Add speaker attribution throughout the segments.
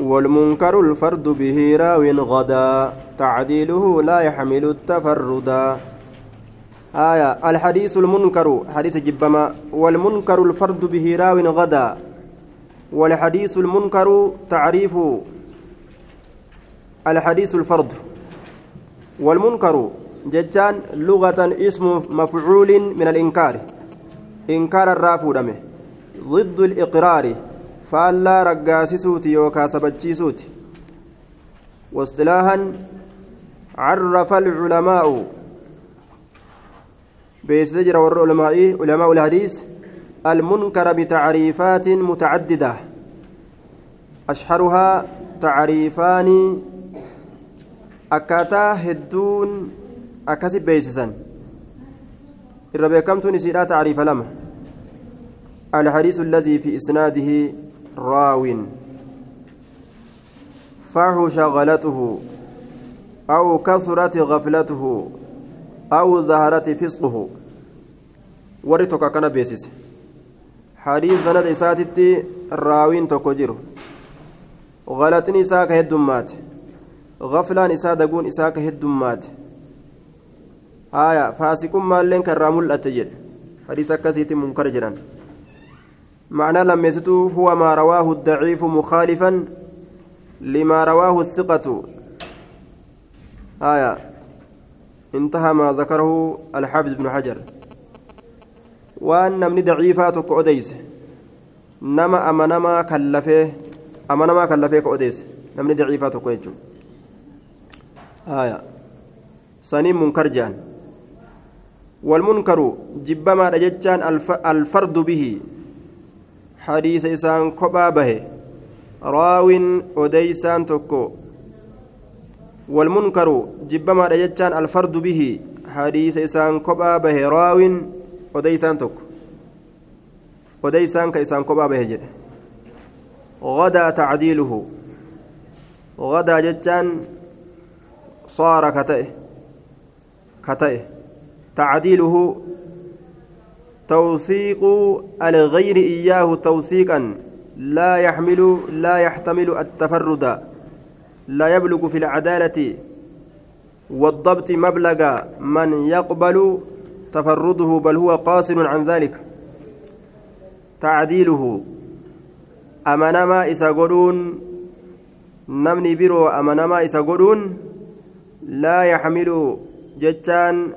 Speaker 1: والمنكر الفرد به راو غدا تعديله لا يحمل التفردا آية الحديث المنكر حديث جبما والمنكر الفرد به راو غدا. والحديث المنكر تعريف الحديث الفرد. والمنكر جتان لغة اسم مفعول من الإنكار. إنكار الرافودمه ضد الإقرار. فألا رقاسسوتي يوكا سبتشيسوتي واصطلاحا عرف العلماء بيسجر والعلماء علماء الحديث المنكر بتعريفات متعددة أشهرها تعريفان أكاتا هدون أكاسي بيسسا الربيكمت نسيرا تعريف لما الحديث الذي في إسناده راو. فحش غلته أو كثرت غفلته أو ظهرت فسقه. ورثك كان بيسس حديث سند إساتتي راوين تكجر غلطني إساك هدمات. غفلان إسا دقون إساك هدمات. آية فاسقون مالين كرامل أتجد. حديث أكسيت منكر جران معنى لمسته هو ما رواه الضعيف مخالفا لما رواه الثقة. آية. انتهى ما ذكره الحافظ بن حجر. وأن نمني ضعيفات كأوديس نما أما نما كلفه أما نما كلفه كأوديس نمني ضعيفات كويجو آية. سنين منكر جان. والمنكر جبما رجتان الفرد به. حديث إسان كبا به راو أديسان تكو والمنكر جبما رجتان الفرد به حديث إسان كبا به راو أديسان تكو أديسان كإسان كبا به غدا تعديله غدا جتان صار كتئه كتئه تعديله توثيق الغير إياه توثيقا لا يحمل لا يحتمل التفرد لا يبلغ في العدالة والضبط مبلغ من يقبل تفرده بل هو قاصر عن ذلك. تعديله أمنما إسا قدون نمني برو أمنما إسا قدون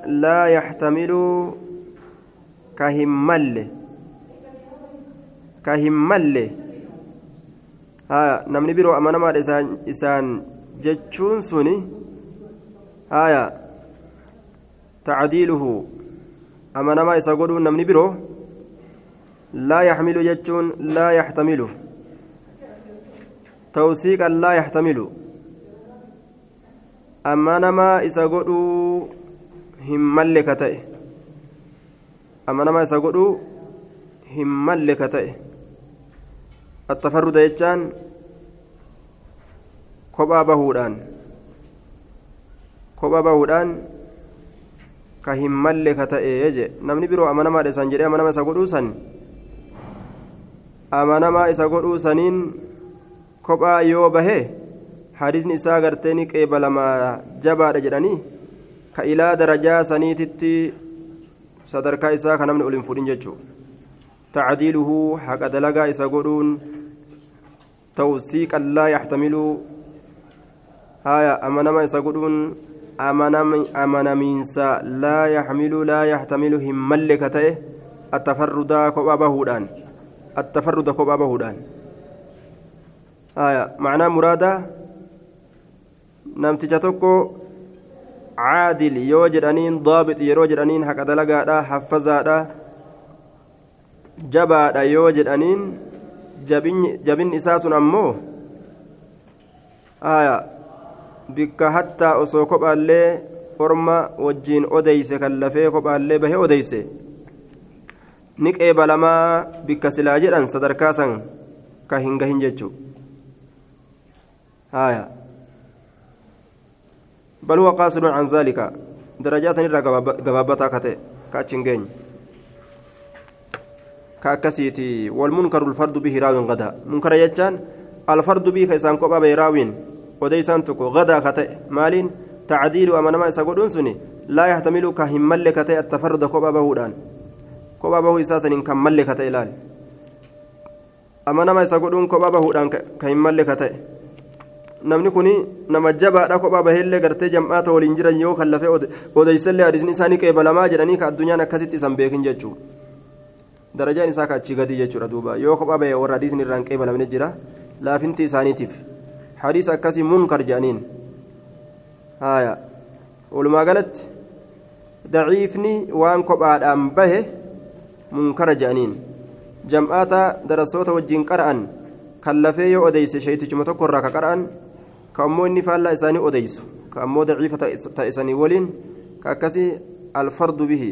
Speaker 1: لا يحمل جتان لا يحتمل كهمل كهمل haa namni biroo amanamaadha isaan isaan jechuun suni haya tacdiiluhu amanamaa isa godhuun namni biroo laa yaxmilu jechuun laa yaxtamilu tawsiiqan laa yaxtamilu amanamaa isa godhuu hin malle ka ta'e amanamaa isa godhuu hin malle ka ta'e attafarruda jechaan kophaa bahuudhaan kophaa bahuudhaan ka hin malle ka ta'e je namni biroo amanamaadha isaan jedhee amanama isa godhuu san amanamaa isa godhuu saniin kophaa yoo bahee hadisni isaa gartee ni qeebalamaa jabaadha jedhanii ka ilaa darajaa saniititti sadarkaa isaa ka namni ol hin fudhin jechuudha tacdiiluhu haqa dalagaa isa godhuun tawsiiqan laa yaxtamilu haya amanama isa godhuun amanamiinsa laa yaxmilu laa yaxtamilu hin malle ka ta'e attafarrudaa kophaa bahuudhaan attafarruda kophaa bahuudhaan haya macnaa muraadaa namticha tokko caadil yoo jedhaniin daabit yeroo jedhaniin haqa dalagaadha haffazaadha jabaadha yoo jedhaniin jabin isaa sun ammoo aya bikka hattaa osoo kophaallee orma wajjiin odeyse kan lafee kophaallee bahe odeyse ni qeebalamaa bikka silaa jedhan sadarkaa san ka hin gahin jechuu aya بل هو قاصر عن ذلك. درجات سنرى قبابتا كتئ كاتشنجين كاكسيتي. والمنكر الفرد به راو غدا. منكر يجان الفرد بي كيسان كوبا بيراوين وديسان تكو غدا كتئ مالين تعديل أمانما إسا سني. لا يحتمل كهمل كتئ التفرد كوبا بهودان كوبا بهو إساسا إن كمل كتئ لال أمانما إسا قدون كوبا بهودان كهمل كتئ namni kun nama jabaadha kophaa baheellee gartee jam'aata waliin jiran yoo kan lafee odeysallee hadiisni isaanii qeebalamaa jedhanii ka addunyaan akkasitti isan beekin jechuu darajaan isaa ka achii gadii jechuudha duuba yoo kophaa bahee warra hadiisni irraan qeebalamne jira laafinti isaaniitiif hadiisa akkasii munkar jedhaniin haaya walumaa galatti daciifni waan kophaadhaan bahe munkara jedhaniin jam'aata darasoota wajjiin qara'an kan yoo odeyse shaytichuma tokko irraa ka qara'an isaanii odeysu ka ammoo daciifa ta'isanii waliin ka akkasii alfardu bihi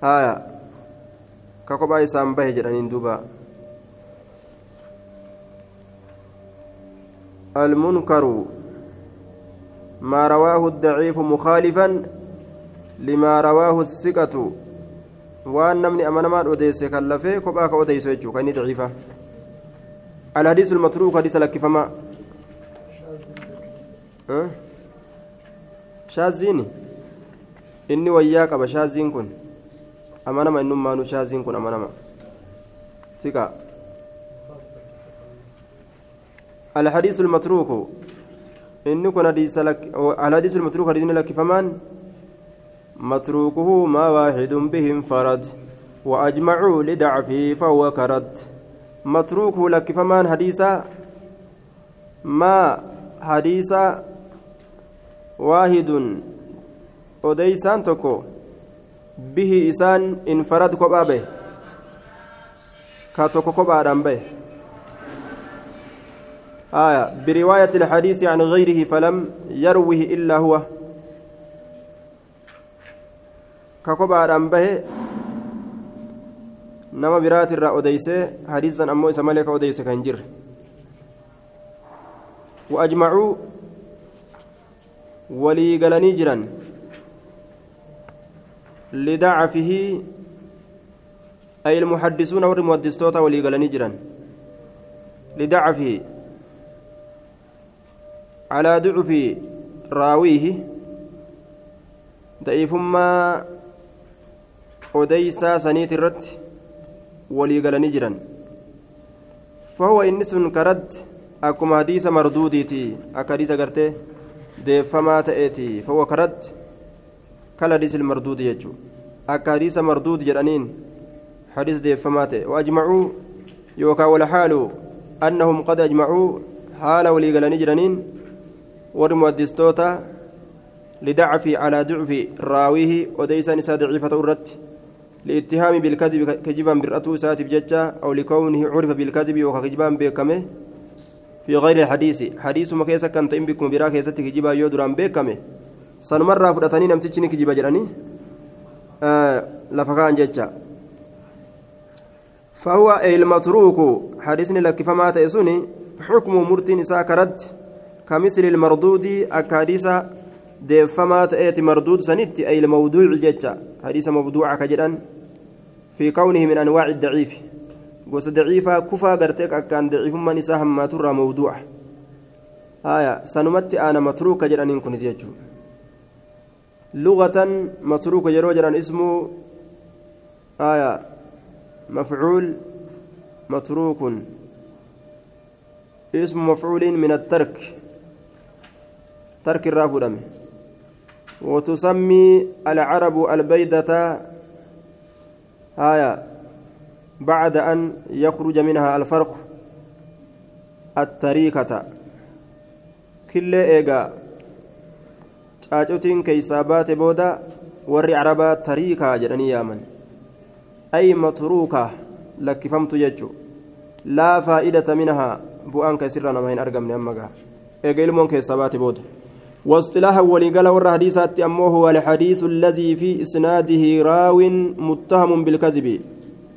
Speaker 1: haya ka kophaa isaan bahe jedhaniin duuba المنكر ما رواه الضعيف مخالفا لما رواه الثقة وأن نمني أمانما أوديس كلفه كباك أوديس وجهه كأني ضعيفة الحديث المتروك حديث لك فما أه؟ شاذيني inni wayyaa qaba shaaziin kun amanama innummaanu shaaziin kun amanama siqa الحديث المتروك. إن كن حديث لك الحديث المتروك حديث لك فمان متروكه ما واحد به انفرد وأجمعوا لضعفه فهو كرد. متروكه لك فمان حديثا ما حديثا واحد أديسان تكو به إسان انفرد كبابه كاتوكو كبادان به. آية برواية الحديث عن غيره فلم يروه إلا هو. ككبادان به nama biraati irraa odeysee hadiisan ammoo isa malee ka odeyse kan jirre waajmacuu walii galanii jiran lidacfihi ay ilmuhaddisuuna warri muhaddistoota walii galanii jiran lidacfihi calaa ducufi raawiihi da'iifummaa odeysaa saniiti walii galanii jiran fahuwa inni sun karad akkuma hadiisa marduudiiti akka hadiisa gartee deeffamaa ta'eeti fahuwa karad kal hadiisi marduudi jechuu akka hadiisa marduudi jedhaniin hadiis deeffamaa ta'e waajmacuu yookaan walhaalu annahum qad ajmacuu haala walii galanii jiraniin warri muhaddistoota lidacfi لاتهام بالكذب كجبان برأته ساتف ججا أو لكونه عرف بالكذب وكجبان بيكمه في غير الحديث حديث ما كيسا كان تئم بكم برا كيسا كجبا يودران بيكمه سنمر فرأتني نمتشني كجبا جراني؟ آه لفقان ججا. فهو المتروك. حديثني لك فما تيسوني حكم مرتين ساكرت كمثل المردود أكاديس deeffamaa ta'eeti marduud sanitti ay ilmawduuci jecha hadiisa mabduuca ka jedhan fi kawnihi min anwaaci daciifi gosa daciifaa kufaa gartee akkaan daciifummaan isaa hammaaturraa mawduuca haya sanumatti aana matruuka jedhaniin kunis jechuu lugatan matruuka yeroo jedhan ismuu haya mafcuul matruukun ismu mafcuuliin min attark ترك الرافودم وتسمي العرب البيدة آية بعد أن يخرج منها الفرق التريكة كل إيجا booda warri arabaa tariikaa jedhanii yaaman ay matruukaa lakkifamtu jechu laa faa'idata minahaa bu'aan ka isirraa nama hin argamne amma gaa eega ilmoon keessaa baate booda واصطلاحا ولقال ور حديثات أمه هو الحديث الذي في إسناده راو متهم بالكذب.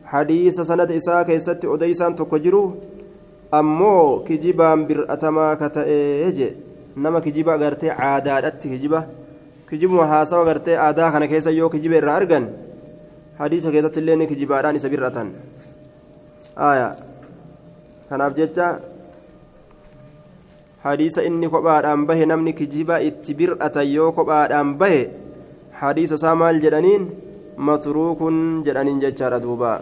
Speaker 1: حديث سند إساء كيست أديسان تكجرو. أمو كجبان برأتما كتأيجي نما كجبا غرتي عادات كجبا كجبا هاسا غرتي عادا كان كيسا يو كجبا رارغن حديث كيست اللين كجبا راني سبيرة آية. kanaaf jecha kophaadhaan bahe namni kijiba itti bir'atan yoo kophaadhaan bahe hadiisa isaa maal jedhaniin matruukun jedhaniin jechaadha duubaa